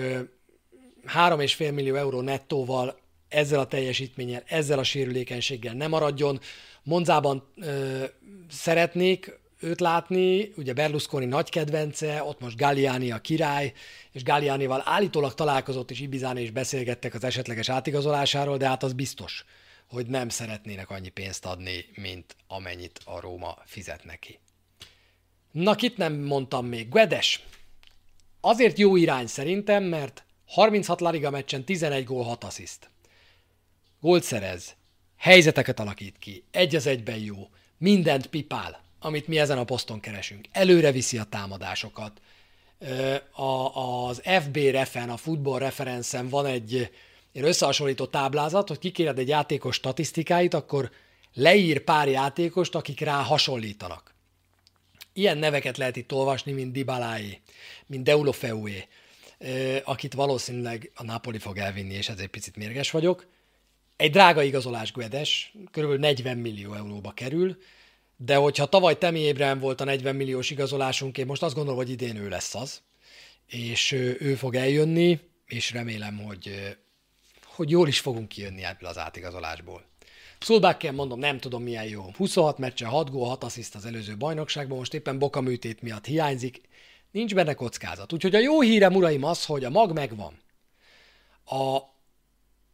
három és fél millió euró nettóval ezzel a teljesítménnyel, ezzel a sérülékenységgel nem maradjon. Monzában ö, szeretnék őt látni, ugye Berlusconi nagy kedvence, ott most Galliani a király, és Gallianival állítólag találkozott is Ibizán, és beszélgettek az esetleges átigazolásáról, de hát az biztos, hogy nem szeretnének annyi pénzt adni, mint amennyit a Róma fizet neki. Na, kit nem mondtam még? Guedes. Azért jó irány szerintem, mert 36 La Liga meccsen 11 gól, 6 assziszt. Gólt szerez, helyzeteket alakít ki, egy az egyben jó, mindent pipál, amit mi ezen a poszton keresünk. Előre viszi a támadásokat. A, az FB refen, a Football Referencen van egy egy összehasonlító táblázat, hogy kikéred egy játékos statisztikáit, akkor leír pár játékost, akik rá hasonlítanak. Ilyen neveket lehet itt olvasni, mint Dibaláé, mint Deulofeué, akit valószínűleg a Napoli fog elvinni, és ezért picit mérges vagyok. Egy drága igazolás Guedes, kb. 40 millió euróba kerül, de hogyha tavaly Temi Ébrahim volt a 40 milliós igazolásunk, én most azt gondolom, hogy idén ő lesz az, és ő fog eljönni, és remélem, hogy, hogy jól is fogunk kijönni ebből az átigazolásból. Szulbákken mondom, nem tudom milyen jó. 26 meccsen, 6 gól, 6 assziszt az előző bajnokságban, most éppen bokaműtét miatt hiányzik. Nincs benne kockázat. Úgyhogy a jó hírem, uraim, az, hogy a mag megvan. A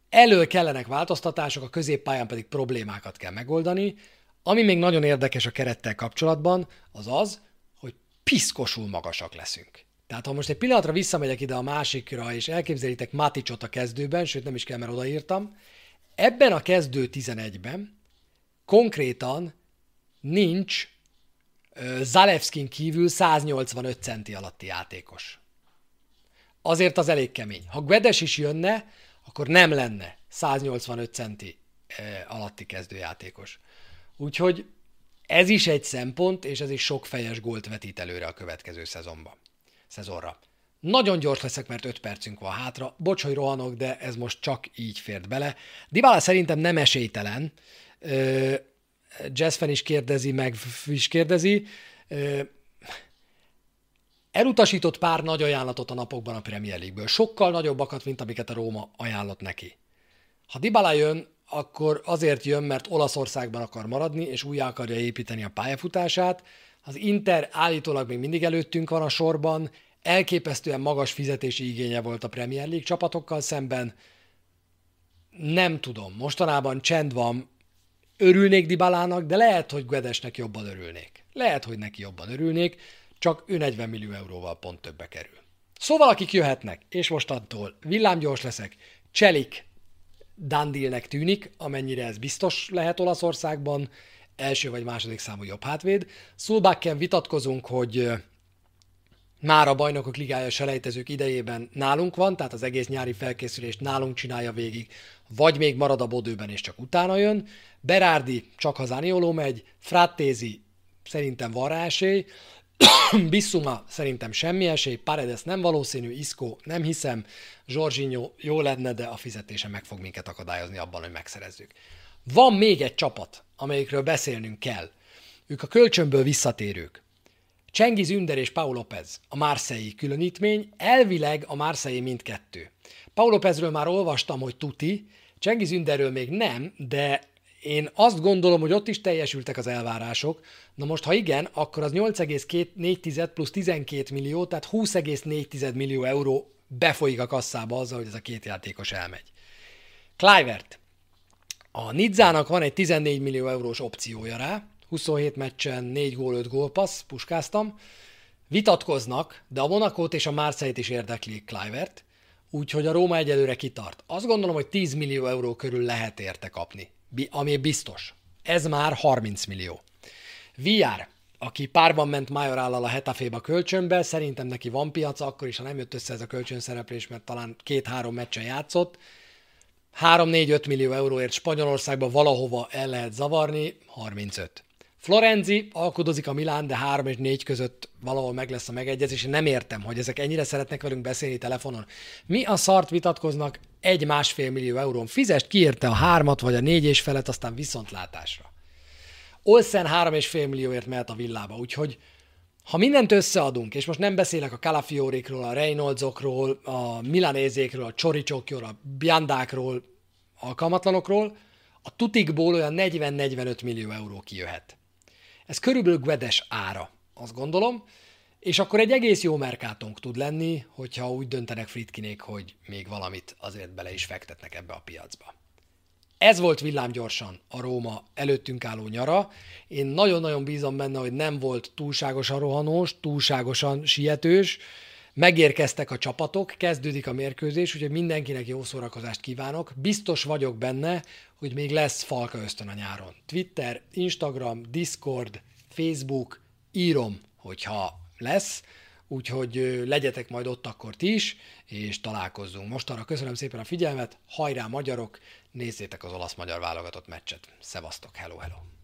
elől kellenek változtatások, a középpályán pedig problémákat kell megoldani. Ami még nagyon érdekes a kerettel kapcsolatban, az az, hogy piszkosul magasak leszünk. Tehát ha most egy pillanatra visszamegyek ide a másikra, és elképzelitek Maticsot a kezdőben, sőt nem is kell, mert odaírtam, ebben a kezdő 11-ben konkrétan nincs Zalewskin kívül 185 centi alatti játékos. Azért az elég kemény. Ha Guedes is jönne, akkor nem lenne 185 centi alatti kezdőjátékos. Úgyhogy ez is egy szempont, és ez is sok fejes gólt vetít előre a következő szezonban. Szezonra. Nagyon gyors leszek, mert 5 percünk van hátra. Bocs, hogy rohanok, de ez most csak így fért bele. Dybala szerintem nem esélytelen. Jazzfen is kérdezi, meg is kérdezi. Elutasított pár nagy ajánlatot a napokban a Premier League-ből. Sokkal nagyobbakat, mint amiket a Róma ajánlott neki. Ha Dybala jön, akkor azért jön, mert Olaszországban akar maradni, és újra akarja építeni a pályafutását. Az Inter állítólag még mindig előttünk van a sorban, elképesztően magas fizetési igénye volt a Premier League csapatokkal szemben. Nem tudom, mostanában csend van, örülnék Dibalának, de lehet, hogy Guedesnek jobban örülnék. Lehet, hogy neki jobban örülnék, csak ő 40 millió euróval pont többe kerül. Szóval akik jöhetnek, és mostantól villámgyors leszek, Cselik Dandilnek tűnik, amennyire ez biztos lehet Olaszországban, első vagy második számú jobb hátvéd. Szulbákken vitatkozunk, hogy már a bajnokok ligája selejtezők idejében nálunk van, tehát az egész nyári felkészülést nálunk csinálja végig, vagy még marad a bodőben és csak utána jön. Berárdi csak ha Zanioló megy, Frattézi szerintem van rá esély, Bissuma szerintem semmi esély, Paredes nem valószínű, Isco nem hiszem, Jorginho jó lenne, de a fizetése meg fog minket akadályozni abban, hogy megszerezzük. Van még egy csapat, amelyikről beszélnünk kell. Ők a kölcsönből visszatérők. Csengiz Ünder és Paul López, a Marseille különítmény, elvileg a Marseille mindkettő. Paul Lópezről már olvastam, hogy tuti, Csengiz Ünderről még nem, de én azt gondolom, hogy ott is teljesültek az elvárások. Na most, ha igen, akkor az 8,4 plusz 12 millió, tehát 20,4 millió euró befolyik a kasszába azzal, hogy ez a két játékos elmegy. Clivert. A Nidzának van egy 14 millió eurós opciója rá, 27 meccsen 4 gól, 5 gólpassz, puskáztam. Vitatkoznak, de a Monakót és a Márszeit is érdekli Clivert, úgyhogy a Róma egyelőre kitart. Azt gondolom, hogy 10 millió euró körül lehet érte kapni, ami biztos. Ez már 30 millió. VR, aki párban ment Majorállal a Hetaféba kölcsönbe, szerintem neki van piaca, akkor is, ha nem jött össze ez a kölcsönszereplés, mert talán két-három meccsen játszott. 3-4-5 millió euróért Spanyolországba valahova el lehet zavarni, 35. Florenzi alkudozik a Milán, de 3 és 4 között valahol meg lesz a megegyezés, és nem értem, hogy ezek ennyire szeretnek velünk beszélni telefonon. Mi a szart vitatkoznak egy másfél millió eurón? Fizest kiérte a hármat vagy a négy és felet, aztán viszontlátásra. Olsen 3,5 millióért mehet a villába, úgyhogy ha mindent összeadunk, és most nem beszélek a Calafiorékról, a Reynoldsokról, a Milanézékről, a Csoricsokról, a Biandákról, alkalmatlanokról, a tutikból olyan 40-45 millió euró kijöhet. Ez körülbelül Guedes ára, azt gondolom, és akkor egy egész jó merkátonk tud lenni, hogyha úgy döntenek Fritkinék, hogy még valamit azért bele is fektetnek ebbe a piacba. Ez volt villámgyorsan a Róma előttünk álló nyara. Én nagyon-nagyon bízom benne, hogy nem volt túlságosan rohanós, túlságosan sietős. Megérkeztek a csapatok, kezdődik a mérkőzés, úgyhogy mindenkinek jó szórakozást kívánok. Biztos vagyok benne, hogy még lesz falka ösztön a nyáron. Twitter, Instagram, Discord, Facebook, írom, hogyha lesz, úgyhogy legyetek majd ott akkor ti is, és találkozzunk. Most arra köszönöm szépen a figyelmet, hajrá magyarok, nézzétek az olasz-magyar válogatott meccset. Szevasztok, hello, hello!